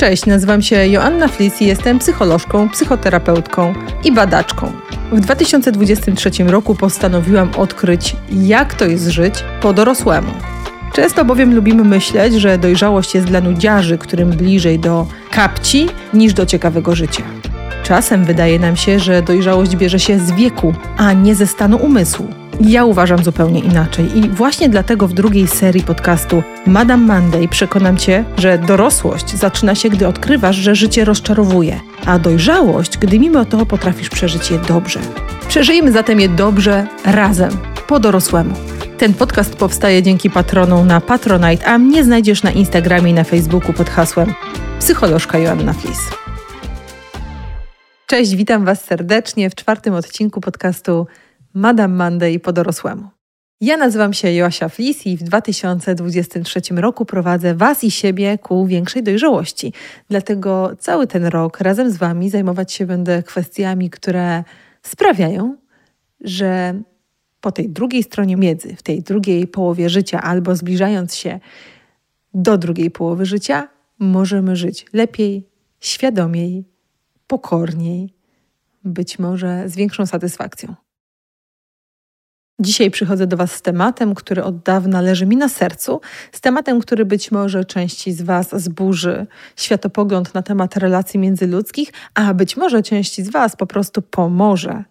Cześć, nazywam się Joanna Flis i jestem psycholożką, psychoterapeutką i badaczką. W 2023 roku postanowiłam odkryć, jak to jest żyć po dorosłemu. Często bowiem lubimy myśleć, że dojrzałość jest dla nudziarzy, którym bliżej do kapci niż do ciekawego życia. Czasem wydaje nam się, że dojrzałość bierze się z wieku, a nie ze stanu umysłu. Ja uważam zupełnie inaczej i właśnie dlatego w drugiej serii podcastu Madame Monday przekonam Cię, że dorosłość zaczyna się, gdy odkrywasz, że życie rozczarowuje, a dojrzałość, gdy mimo to potrafisz przeżyć je dobrze. Przeżyjmy zatem je dobrze razem, po dorosłemu. Ten podcast powstaje dzięki patronom na Patronite, a mnie znajdziesz na Instagramie i na Facebooku pod hasłem psycholożka Joanna Flis. Cześć, witam Was serdecznie w czwartym odcinku podcastu Madame Monday po dorosłemu. Ja nazywam się Joasia Flis i w 2023 roku prowadzę Was i siebie ku większej dojrzałości. Dlatego cały ten rok razem z Wami zajmować się będę kwestiami, które sprawiają, że po tej drugiej stronie miedzy, w tej drugiej połowie życia, albo zbliżając się do drugiej połowy życia, możemy żyć lepiej, świadomiej, pokorniej, być może z większą satysfakcją. Dzisiaj przychodzę do Was z tematem, który od dawna leży mi na sercu, z tematem, który być może części z Was zburzy światopogląd na temat relacji międzyludzkich, a być może części z Was po prostu pomoże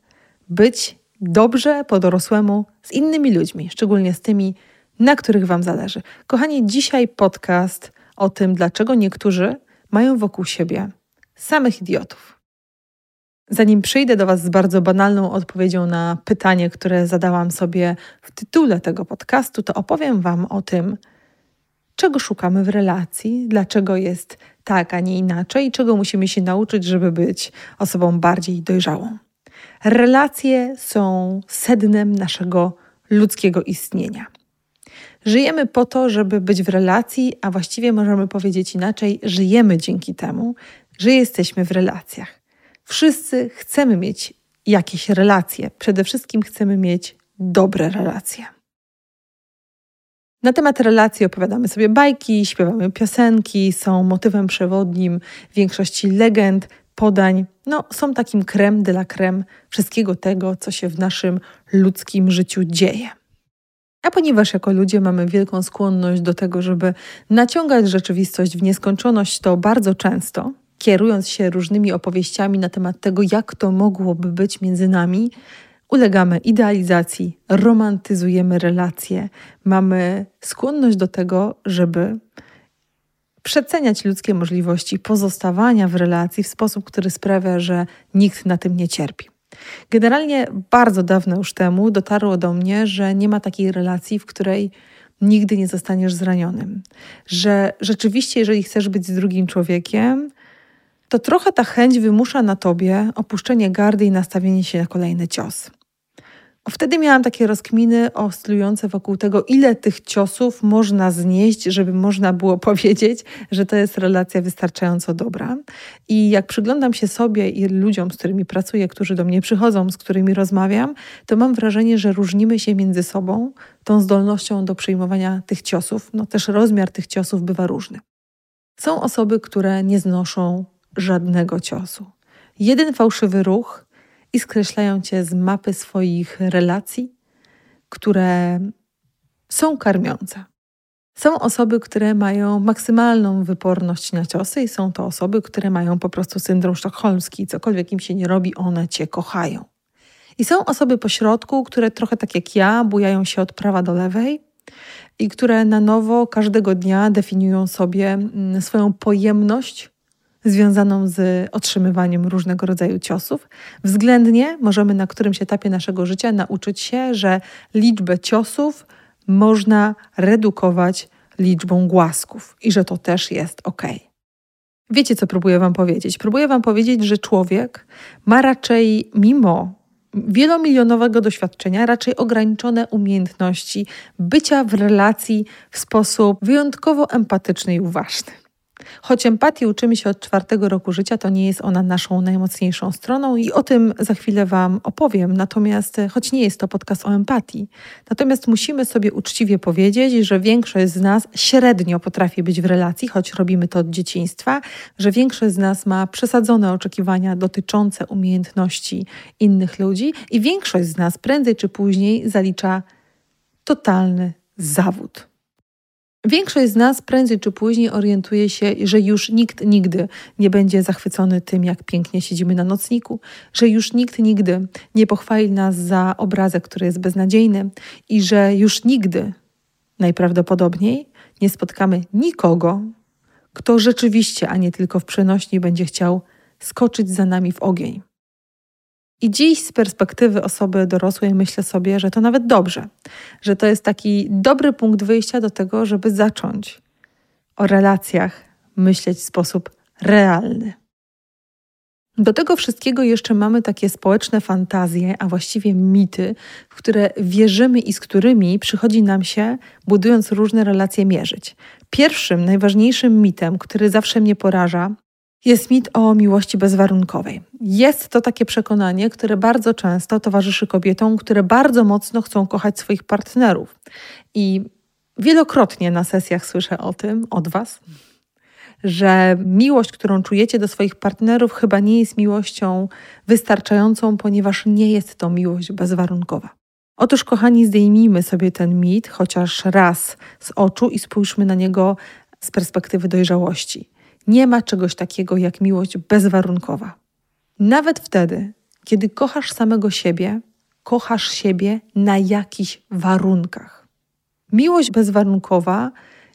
być dobrze po dorosłemu z innymi ludźmi, szczególnie z tymi, na których Wam zależy. Kochani, dzisiaj podcast o tym, dlaczego niektórzy mają wokół siebie samych idiotów. Zanim przyjdę do Was z bardzo banalną odpowiedzią na pytanie, które zadałam sobie w tytule tego podcastu, to opowiem Wam o tym, czego szukamy w relacji, dlaczego jest tak, a nie inaczej i czego musimy się nauczyć, żeby być osobą bardziej dojrzałą. Relacje są sednem naszego ludzkiego istnienia. Żyjemy po to, żeby być w relacji, a właściwie możemy powiedzieć inaczej: żyjemy dzięki temu, że jesteśmy w relacjach. Wszyscy chcemy mieć jakieś relacje. Przede wszystkim chcemy mieć dobre relacje. Na temat relacji opowiadamy sobie bajki, śpiewamy piosenki, są motywem przewodnim większości legend, podań. No, są takim creme de la creme wszystkiego tego, co się w naszym ludzkim życiu dzieje. A ponieważ jako ludzie mamy wielką skłonność do tego, żeby naciągać rzeczywistość w nieskończoność, to bardzo często kierując się różnymi opowieściami na temat tego, jak to mogłoby być między nami, ulegamy idealizacji, romantyzujemy relacje, mamy skłonność do tego, żeby przeceniać ludzkie możliwości pozostawania w relacji w sposób, który sprawia, że nikt na tym nie cierpi. Generalnie bardzo dawno już temu dotarło do mnie, że nie ma takiej relacji, w której nigdy nie zostaniesz zranionym. Że rzeczywiście, jeżeli chcesz być z drugim człowiekiem, to trochę ta chęć wymusza na tobie opuszczenie gardy i nastawienie się na kolejny cios. Wtedy miałam takie rozkminy oscylujące wokół tego, ile tych ciosów można znieść, żeby można było powiedzieć, że to jest relacja wystarczająco dobra. I jak przyglądam się sobie i ludziom, z którymi pracuję, którzy do mnie przychodzą, z którymi rozmawiam, to mam wrażenie, że różnimy się między sobą tą zdolnością do przyjmowania tych ciosów. No też rozmiar tych ciosów bywa różny. Są osoby, które nie znoszą żadnego ciosu. Jeden fałszywy ruch i skreślają cię z mapy swoich relacji, które są karmiące. Są osoby, które mają maksymalną wyporność na ciosy, i są to osoby, które mają po prostu syndrom sztokholmski. Cokolwiek im się nie robi, one cię kochają. I są osoby pośrodku, które trochę tak jak ja, bujają się od prawa do lewej i które na nowo każdego dnia definiują sobie mm, swoją pojemność związaną z otrzymywaniem różnego rodzaju ciosów. Względnie możemy na którymś etapie naszego życia nauczyć się, że liczbę ciosów można redukować liczbą głasków i że to też jest ok. Wiecie, co próbuję Wam powiedzieć? Próbuję Wam powiedzieć, że człowiek ma raczej, mimo wielomilionowego doświadczenia, raczej ograniczone umiejętności bycia w relacji w sposób wyjątkowo empatyczny i uważny. Choć empatii uczymy się od czwartego roku życia, to nie jest ona naszą najmocniejszą stroną i o tym za chwilę Wam opowiem. Natomiast, e, choć nie jest to podcast o empatii, natomiast musimy sobie uczciwie powiedzieć, że większość z nas średnio potrafi być w relacji, choć robimy to od dzieciństwa, że większość z nas ma przesadzone oczekiwania dotyczące umiejętności innych ludzi i większość z nas prędzej czy później zalicza totalny zawód. Większość z nas prędzej czy później orientuje się, że już nikt nigdy nie będzie zachwycony tym, jak pięknie siedzimy na nocniku, że już nikt nigdy nie pochwali nas za obrazek, który jest beznadziejny i że już nigdy, najprawdopodobniej, nie spotkamy nikogo, kto rzeczywiście, a nie tylko w przenośni, będzie chciał skoczyć za nami w ogień. I dziś z perspektywy osoby dorosłej myślę sobie, że to nawet dobrze, że to jest taki dobry punkt wyjścia do tego, żeby zacząć o relacjach myśleć w sposób realny. Do tego wszystkiego jeszcze mamy takie społeczne fantazje, a właściwie mity, w które wierzymy i z którymi przychodzi nam się, budując różne relacje, mierzyć. Pierwszym, najważniejszym mitem, który zawsze mnie poraża, jest mit o miłości bezwarunkowej. Jest to takie przekonanie, które bardzo często towarzyszy kobietom, które bardzo mocno chcą kochać swoich partnerów. I wielokrotnie na sesjach słyszę o tym od Was, że miłość, którą czujecie do swoich partnerów, chyba nie jest miłością wystarczającą, ponieważ nie jest to miłość bezwarunkowa. Otóż, kochani, zdejmijmy sobie ten mit chociaż raz z oczu i spójrzmy na niego z perspektywy dojrzałości. Nie ma czegoś takiego jak miłość bezwarunkowa. Nawet wtedy, kiedy kochasz samego siebie, kochasz siebie na jakichś warunkach. Miłość bezwarunkowa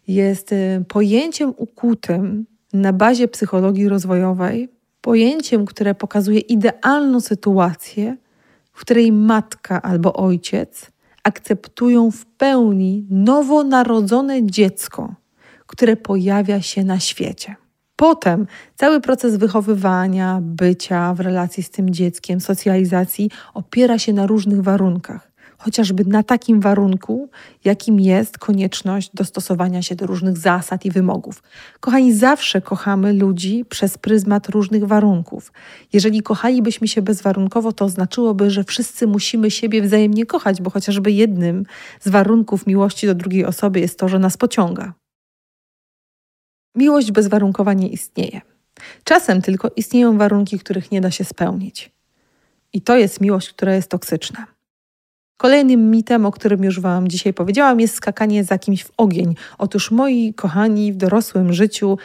jest y, pojęciem ukutym na bazie psychologii rozwojowej, pojęciem, które pokazuje idealną sytuację, w której matka albo ojciec akceptują w pełni nowonarodzone dziecko, które pojawia się na świecie. Potem cały proces wychowywania, bycia w relacji z tym dzieckiem, socjalizacji opiera się na różnych warunkach. Chociażby na takim warunku, jakim jest konieczność dostosowania się do różnych zasad i wymogów. Kochani, zawsze kochamy ludzi przez pryzmat różnych warunków. Jeżeli kochalibyśmy się bezwarunkowo, to oznaczyłoby, że wszyscy musimy siebie wzajemnie kochać, bo chociażby jednym z warunków miłości do drugiej osoby jest to, że nas pociąga. Miłość bezwarunkowa nie istnieje. Czasem tylko istnieją warunki, których nie da się spełnić. I to jest miłość, która jest toksyczna. Kolejnym mitem, o którym już Wam dzisiaj powiedziałam, jest skakanie za kimś w ogień. Otóż, moi kochani, w dorosłym życiu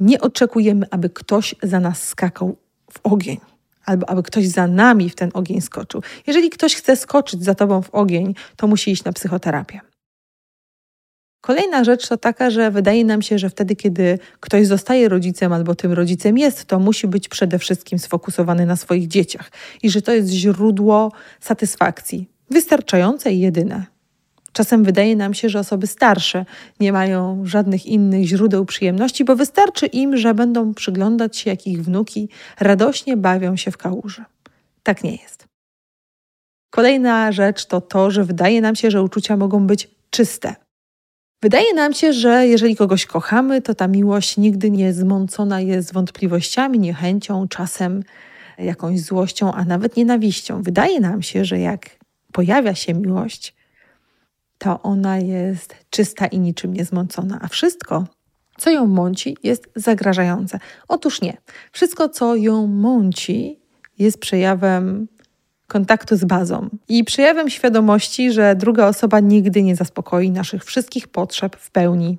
nie oczekujemy, aby ktoś za nas skakał w ogień, albo aby ktoś za nami w ten ogień skoczył. Jeżeli ktoś chce skoczyć za Tobą w ogień, to musi iść na psychoterapię. Kolejna rzecz to taka, że wydaje nam się, że wtedy, kiedy ktoś zostaje rodzicem albo tym rodzicem jest, to musi być przede wszystkim sfokusowany na swoich dzieciach i że to jest źródło satysfakcji, wystarczające i jedyne. Czasem wydaje nam się, że osoby starsze nie mają żadnych innych źródeł przyjemności, bo wystarczy im, że będą przyglądać się, jak ich wnuki radośnie bawią się w kałuży. Tak nie jest. Kolejna rzecz to to, że wydaje nam się, że uczucia mogą być czyste. Wydaje nam się, że jeżeli kogoś kochamy, to ta miłość nigdy nie zmącona jest wątpliwościami, niechęcią, czasem jakąś złością, a nawet nienawiścią. Wydaje nam się, że jak pojawia się miłość, to ona jest czysta i niczym nie zmącona, a wszystko, co ją mąci, jest zagrażające. Otóż nie. Wszystko, co ją mąci, jest przejawem kontaktu z bazą i przejawem świadomości, że druga osoba nigdy nie zaspokoi naszych wszystkich potrzeb w pełni.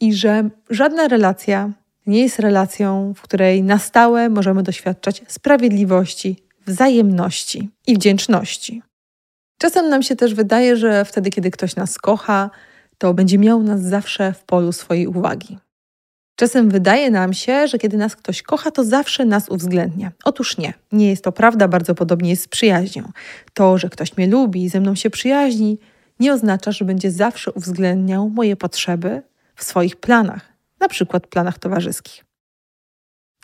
I że żadna relacja nie jest relacją, w której na stałe możemy doświadczać sprawiedliwości, wzajemności i wdzięczności. Czasem nam się też wydaje, że wtedy, kiedy ktoś nas kocha, to będzie miał nas zawsze w polu swojej uwagi. Czasem wydaje nam się, że kiedy nas ktoś kocha, to zawsze nas uwzględnia. Otóż nie, nie jest to prawda, bardzo podobnie jest z przyjaźnią. To, że ktoś mnie lubi i ze mną się przyjaźni, nie oznacza, że będzie zawsze uwzględniał moje potrzeby w swoich planach, na przykład planach towarzyskich.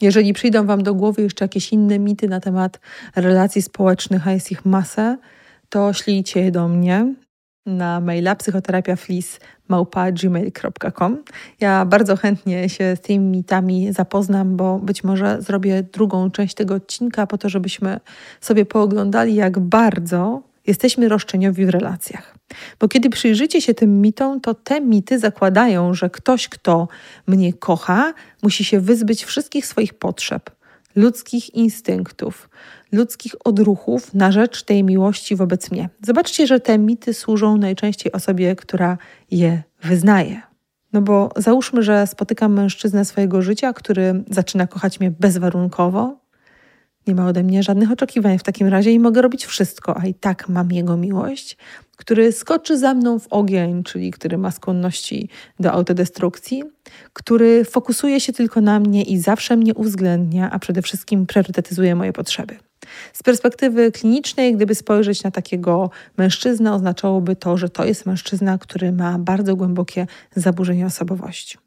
Jeżeli przyjdą Wam do głowy jeszcze jakieś inne mity na temat relacji społecznych, a jest ich masę, to ślijcie je do mnie. Na maila psychoterapiaflis.gmail.com. Ja bardzo chętnie się z tymi mitami zapoznam, bo być może zrobię drugą część tego odcinka po to, żebyśmy sobie pooglądali, jak bardzo jesteśmy roszczeniowi w relacjach. Bo kiedy przyjrzycie się tym mitom, to te mity zakładają, że ktoś, kto mnie kocha, musi się wyzbyć wszystkich swoich potrzeb, ludzkich instynktów, ludzkich odruchów na rzecz tej miłości wobec mnie. Zobaczcie, że te mity służą najczęściej osobie, która je wyznaje. No bo załóżmy, że spotykam mężczyznę swojego życia, który zaczyna kochać mnie bezwarunkowo, nie ma ode mnie żadnych oczekiwań w takim razie i mogę robić wszystko, a i tak mam jego miłość, który skoczy za mną w ogień, czyli który ma skłonności do autodestrukcji, który fokusuje się tylko na mnie i zawsze mnie uwzględnia, a przede wszystkim priorytetyzuje moje potrzeby. Z perspektywy klinicznej, gdyby spojrzeć na takiego mężczyznę, oznaczałoby to, że to jest mężczyzna, który ma bardzo głębokie zaburzenie osobowości.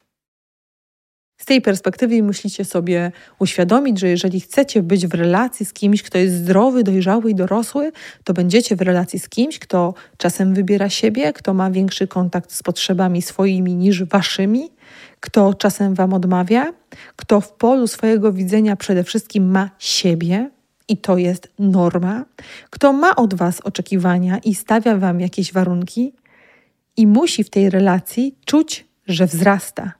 Z tej perspektywy musicie sobie uświadomić, że jeżeli chcecie być w relacji z kimś, kto jest zdrowy, dojrzały i dorosły, to będziecie w relacji z kimś, kto czasem wybiera siebie, kto ma większy kontakt z potrzebami swoimi niż waszymi, kto czasem wam odmawia, kto w polu swojego widzenia przede wszystkim ma siebie, i to jest norma, kto ma od Was oczekiwania i stawia Wam jakieś warunki i musi w tej relacji czuć, że wzrasta,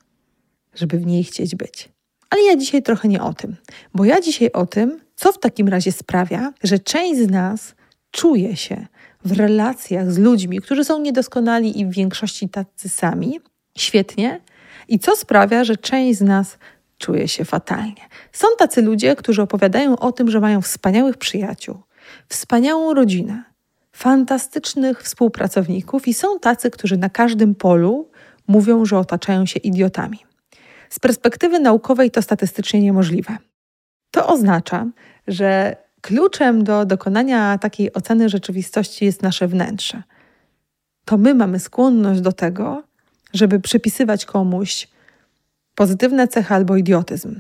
żeby w niej chcieć być. Ale ja dzisiaj trochę nie o tym, bo ja dzisiaj o tym, co w takim razie sprawia, że część z nas czuje się w relacjach z ludźmi, którzy są niedoskonali i w większości tacy sami, świetnie, i co sprawia, że część z nas czuje się fatalnie. Są tacy ludzie, którzy opowiadają o tym, że mają wspaniałych przyjaciół, wspaniałą rodzinę, fantastycznych współpracowników, i są tacy, którzy na każdym polu mówią, że otaczają się idiotami. Z perspektywy naukowej to statystycznie niemożliwe. To oznacza, że kluczem do dokonania takiej oceny rzeczywistości jest nasze wnętrze. To my mamy skłonność do tego, żeby przypisywać komuś pozytywne cechy albo idiotyzm.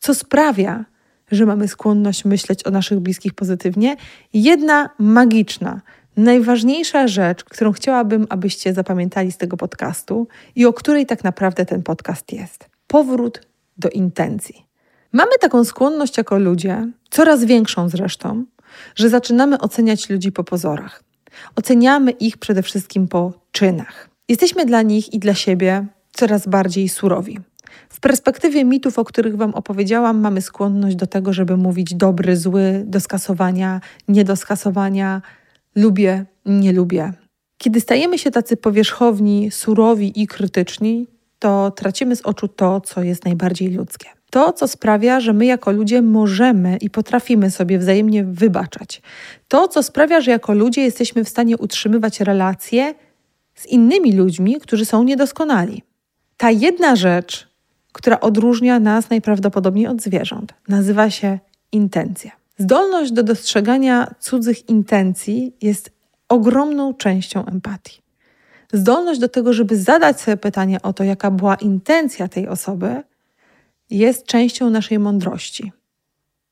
Co sprawia, że mamy skłonność myśleć o naszych bliskich pozytywnie? Jedna magiczna, najważniejsza rzecz, którą chciałabym, abyście zapamiętali z tego podcastu i o której tak naprawdę ten podcast jest powrót do intencji. Mamy taką skłonność jako ludzie, coraz większą zresztą, że zaczynamy oceniać ludzi po pozorach. Oceniamy ich przede wszystkim po czynach. Jesteśmy dla nich i dla siebie coraz bardziej surowi. W perspektywie mitów, o których Wam opowiedziałam, mamy skłonność do tego, żeby mówić dobry, zły, do skasowania, nie do skasowania, lubię, nie lubię. Kiedy stajemy się tacy powierzchowni, surowi i krytyczni, to tracimy z oczu to, co jest najbardziej ludzkie. To, co sprawia, że my jako ludzie możemy i potrafimy sobie wzajemnie wybaczać. To, co sprawia, że jako ludzie jesteśmy w stanie utrzymywać relacje z innymi ludźmi, którzy są niedoskonali. Ta jedna rzecz, która odróżnia nas najprawdopodobniej od zwierząt, nazywa się intencja. Zdolność do dostrzegania cudzych intencji jest ogromną częścią empatii zdolność do tego, żeby zadać sobie pytanie o to, jaka była intencja tej osoby, jest częścią naszej mądrości.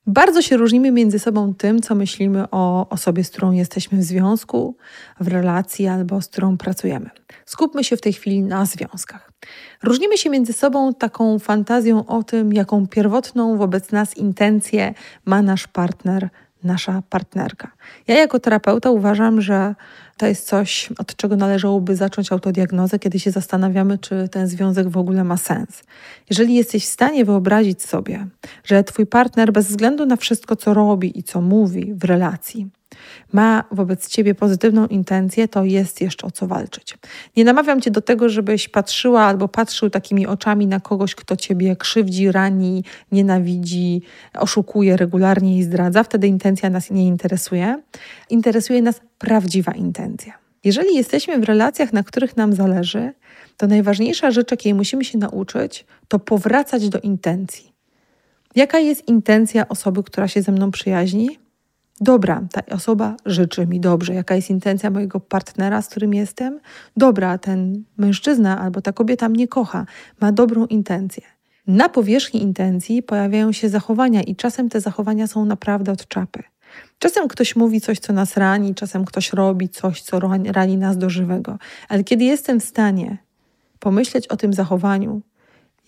Bardzo się różnimy między sobą tym, co myślimy o osobie, z którą jesteśmy w związku, w relacji albo z którą pracujemy. Skupmy się w tej chwili na związkach. Różnimy się między sobą taką fantazją o tym, jaką pierwotną wobec nas intencję ma nasz partner, nasza partnerka. Ja jako terapeuta uważam, że to jest coś, od czego należałoby zacząć autodiagnozę, kiedy się zastanawiamy, czy ten związek w ogóle ma sens. Jeżeli jesteś w stanie wyobrazić sobie, że twój partner bez względu na wszystko, co robi i co mówi w relacji, ma wobec ciebie pozytywną intencję, to jest jeszcze o co walczyć. Nie namawiam cię do tego, żebyś patrzyła albo patrzył takimi oczami na kogoś, kto ciebie krzywdzi, rani, nienawidzi, oszukuje regularnie i zdradza. Wtedy intencja nas nie interesuje. Interesuje nas prawdziwa intencja. Jeżeli jesteśmy w relacjach, na których nam zależy, to najważniejsza rzecz, jakiej musimy się nauczyć, to powracać do intencji. Jaka jest intencja osoby, która się ze mną przyjaźni? Dobra, ta osoba życzy mi dobrze. Jaka jest intencja mojego partnera, z którym jestem? Dobra, ten mężczyzna albo ta kobieta mnie kocha, ma dobrą intencję. Na powierzchni intencji pojawiają się zachowania, i czasem te zachowania są naprawdę od czapy. Czasem ktoś mówi coś, co nas rani, czasem ktoś robi coś, co rani nas do żywego. Ale kiedy jestem w stanie pomyśleć o tym zachowaniu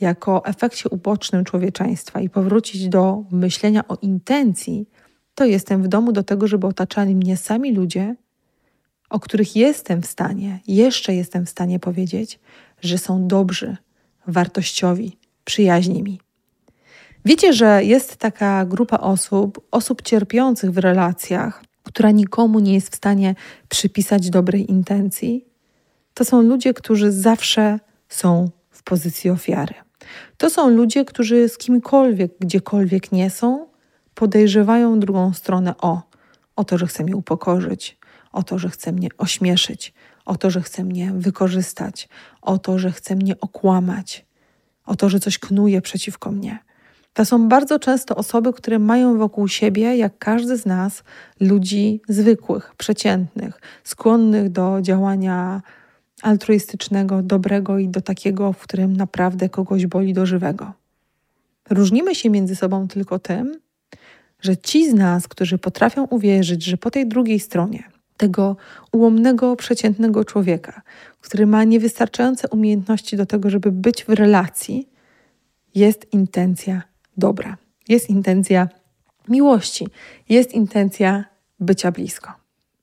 jako efekcie ubocznym człowieczeństwa i powrócić do myślenia o intencji, to jestem w domu do tego, żeby otaczali mnie sami ludzie, o których jestem w stanie, jeszcze jestem w stanie powiedzieć, że są dobrzy, wartościowi, przyjaźni mi. Wiecie, że jest taka grupa osób, osób cierpiących w relacjach, która nikomu nie jest w stanie przypisać dobrej intencji? To są ludzie, którzy zawsze są w pozycji ofiary. To są ludzie, którzy z kimkolwiek, gdziekolwiek nie są, podejrzewają drugą stronę o, o to, że chce mnie upokorzyć, o to, że chce mnie ośmieszyć, o to, że chce mnie wykorzystać, o to, że chce mnie okłamać, o to, że coś knuje przeciwko mnie. To są bardzo często osoby, które mają wokół siebie, jak każdy z nas, ludzi zwykłych, przeciętnych, skłonnych do działania altruistycznego, dobrego i do takiego, w którym naprawdę kogoś boli do żywego. Różnimy się między sobą tylko tym, że ci z nas, którzy potrafią uwierzyć, że po tej drugiej stronie tego ułomnego, przeciętnego człowieka, który ma niewystarczające umiejętności do tego, żeby być w relacji, jest intencja dobra, jest intencja miłości, jest intencja bycia blisko.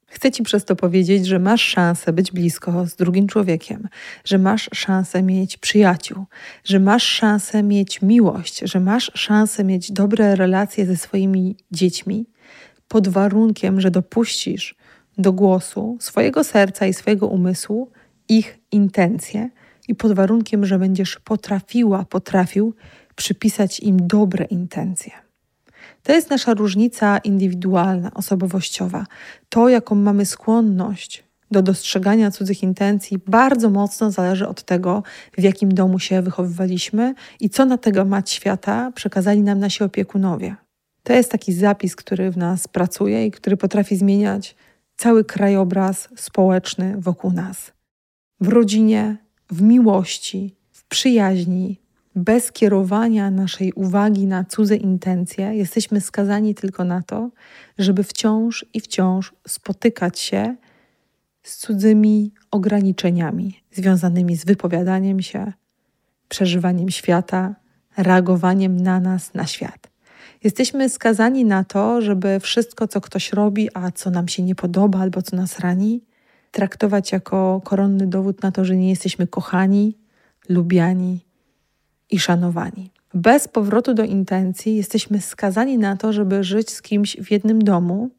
Chcę Ci przez to powiedzieć, że masz szansę być blisko z drugim człowiekiem, że masz szansę mieć przyjaciół, że masz szansę mieć miłość, że masz szansę mieć dobre relacje ze swoimi dziećmi, pod warunkiem, że dopuścisz do głosu swojego serca i swojego umysłu ich intencje i pod warunkiem, że będziesz potrafiła, potrafił przypisać im dobre intencje. To jest nasza różnica indywidualna, osobowościowa. To, jaką mamy skłonność do dostrzegania cudzych intencji, bardzo mocno zależy od tego, w jakim domu się wychowywaliśmy i co na tego mać świata przekazali nam nasi opiekunowie. To jest taki zapis, który w nas pracuje i który potrafi zmieniać cały krajobraz społeczny wokół nas. W rodzinie, w miłości, w przyjaźni, bez kierowania naszej uwagi na cudze intencje, jesteśmy skazani tylko na to, żeby wciąż i wciąż spotykać się z cudzymi ograniczeniami związanymi z wypowiadaniem się, przeżywaniem świata, reagowaniem na nas, na świat. Jesteśmy skazani na to, żeby wszystko, co ktoś robi, a co nam się nie podoba albo co nas rani, traktować jako koronny dowód na to, że nie jesteśmy kochani, lubiani i szanowani. Bez powrotu do intencji jesteśmy skazani na to, żeby żyć z kimś w jednym domu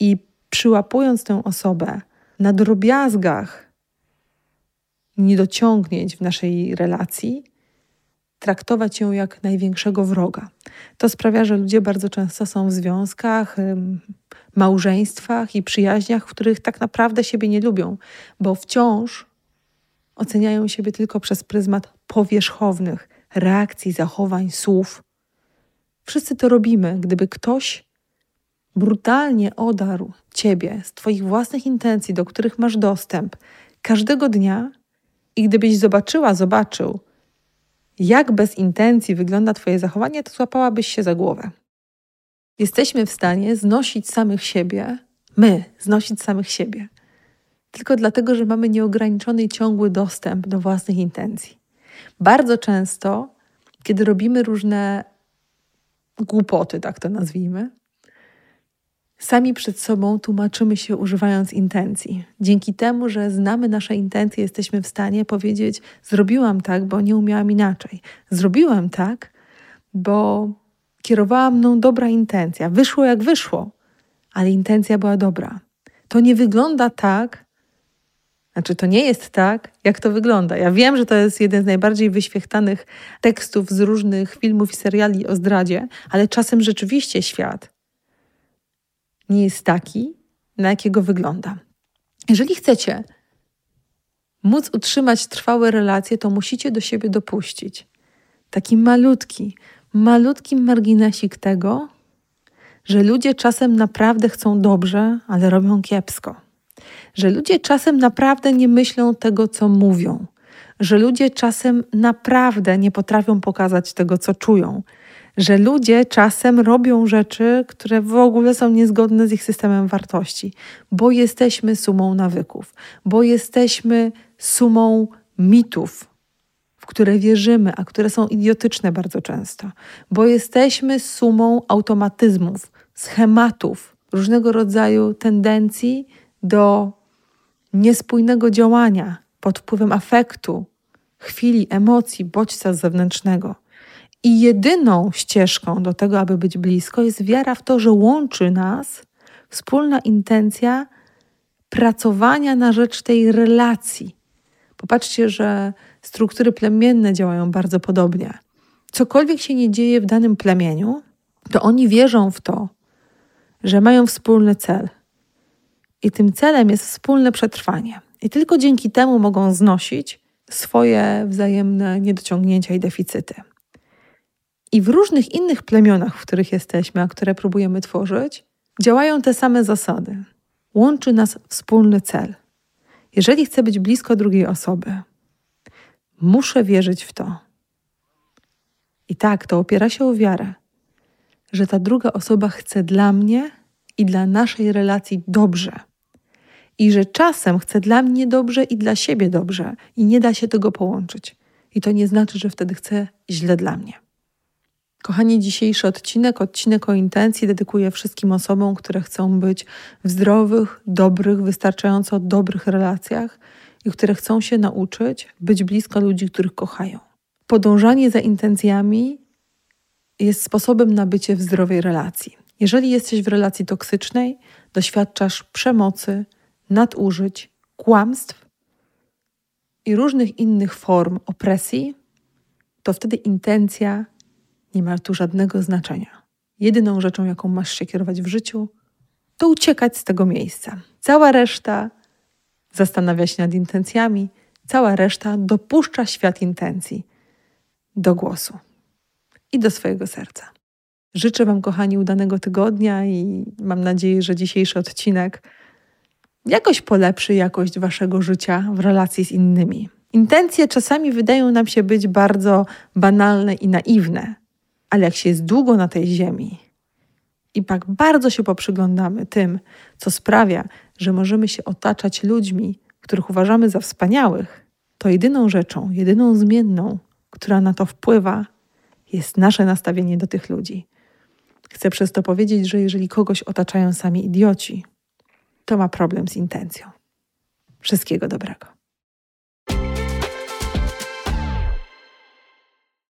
i przyłapując tę osobę na drobiazgach niedociągnięć w naszej relacji, traktować ją jak największego wroga. To sprawia, że ludzie bardzo często są w związkach, małżeństwach i przyjaźniach, w których tak naprawdę siebie nie lubią, bo wciąż oceniają siebie tylko przez pryzmat powierzchownych reakcji, zachowań, słów. Wszyscy to robimy, gdyby ktoś brutalnie odarł ciebie z Twoich własnych intencji, do których masz dostęp każdego dnia, i gdybyś zobaczyła, zobaczył, jak bez intencji wygląda Twoje zachowanie, to złapałabyś się za głowę. Jesteśmy w stanie znosić samych siebie, my znosić samych siebie, tylko dlatego, że mamy nieograniczony i ciągły dostęp do własnych intencji. Bardzo często, kiedy robimy różne głupoty, tak to nazwijmy, sami przed sobą tłumaczymy się używając intencji. Dzięki temu, że znamy nasze intencje, jesteśmy w stanie powiedzieć: Zrobiłam tak, bo nie umiałam inaczej. Zrobiłam tak, bo kierowała mną dobra intencja. Wyszło jak wyszło, ale intencja była dobra. To nie wygląda tak, znaczy, to nie jest tak, jak to wygląda. Ja wiem, że to jest jeden z najbardziej wyświechtanych tekstów z różnych filmów i seriali o zdradzie, ale czasem rzeczywiście świat nie jest taki, na jakiego wygląda. Jeżeli chcecie móc utrzymać trwałe relacje, to musicie do siebie dopuścić taki malutki, malutki marginesik tego, że ludzie czasem naprawdę chcą dobrze, ale robią kiepsko że ludzie czasem naprawdę nie myślą tego, co mówią, że ludzie czasem naprawdę nie potrafią pokazać tego, co czują, że ludzie czasem robią rzeczy, które w ogóle są niezgodne z ich systemem wartości, bo jesteśmy sumą nawyków, bo jesteśmy sumą mitów, w które wierzymy, a które są idiotyczne bardzo często, bo jesteśmy sumą automatyzmów, schematów, różnego rodzaju tendencji do niespójnego działania pod wpływem afektu, chwili, emocji, bodźca zewnętrznego. I jedyną ścieżką do tego, aby być blisko, jest wiara w to, że łączy nas wspólna intencja pracowania na rzecz tej relacji. Popatrzcie, że struktury plemienne działają bardzo podobnie. Cokolwiek się nie dzieje w danym plemieniu, to oni wierzą w to, że mają wspólny cel. I tym celem jest wspólne przetrwanie. I tylko dzięki temu mogą znosić swoje wzajemne niedociągnięcia i deficyty. I w różnych innych plemionach, w których jesteśmy, a które próbujemy tworzyć, działają te same zasady. Łączy nas wspólny cel. Jeżeli chcę być blisko drugiej osoby, muszę wierzyć w to. I tak, to opiera się o wiarę, że ta druga osoba chce dla mnie i dla naszej relacji dobrze. I że czasem chce dla mnie dobrze i dla siebie dobrze, i nie da się tego połączyć. I to nie znaczy, że wtedy chce źle dla mnie. Kochani, dzisiejszy odcinek, odcinek o intencji, dedykuję wszystkim osobom, które chcą być w zdrowych, dobrych, wystarczająco dobrych relacjach i które chcą się nauczyć być blisko ludzi, których kochają. Podążanie za intencjami jest sposobem na bycie w zdrowej relacji. Jeżeli jesteś w relacji toksycznej, doświadczasz przemocy, nadużyć, kłamstw i różnych innych form opresji, to wtedy intencja nie ma tu żadnego znaczenia. Jedyną rzeczą, jaką masz się kierować w życiu, to uciekać z tego miejsca. Cała reszta zastanawia się nad intencjami, cała reszta dopuszcza świat intencji do głosu i do swojego serca. Życzę Wam, kochani, udanego tygodnia i mam nadzieję, że dzisiejszy odcinek jakoś polepszy jakość Waszego życia w relacji z innymi. Intencje czasami wydają nam się być bardzo banalne i naiwne, ale jak się jest długo na tej ziemi i tak bardzo się poprzyglądamy tym, co sprawia, że możemy się otaczać ludźmi, których uważamy za wspaniałych, to jedyną rzeczą, jedyną zmienną, która na to wpływa, jest nasze nastawienie do tych ludzi. Chcę przez to powiedzieć, że jeżeli kogoś otaczają sami idioci, to ma problem z intencją. Wszystkiego dobrego.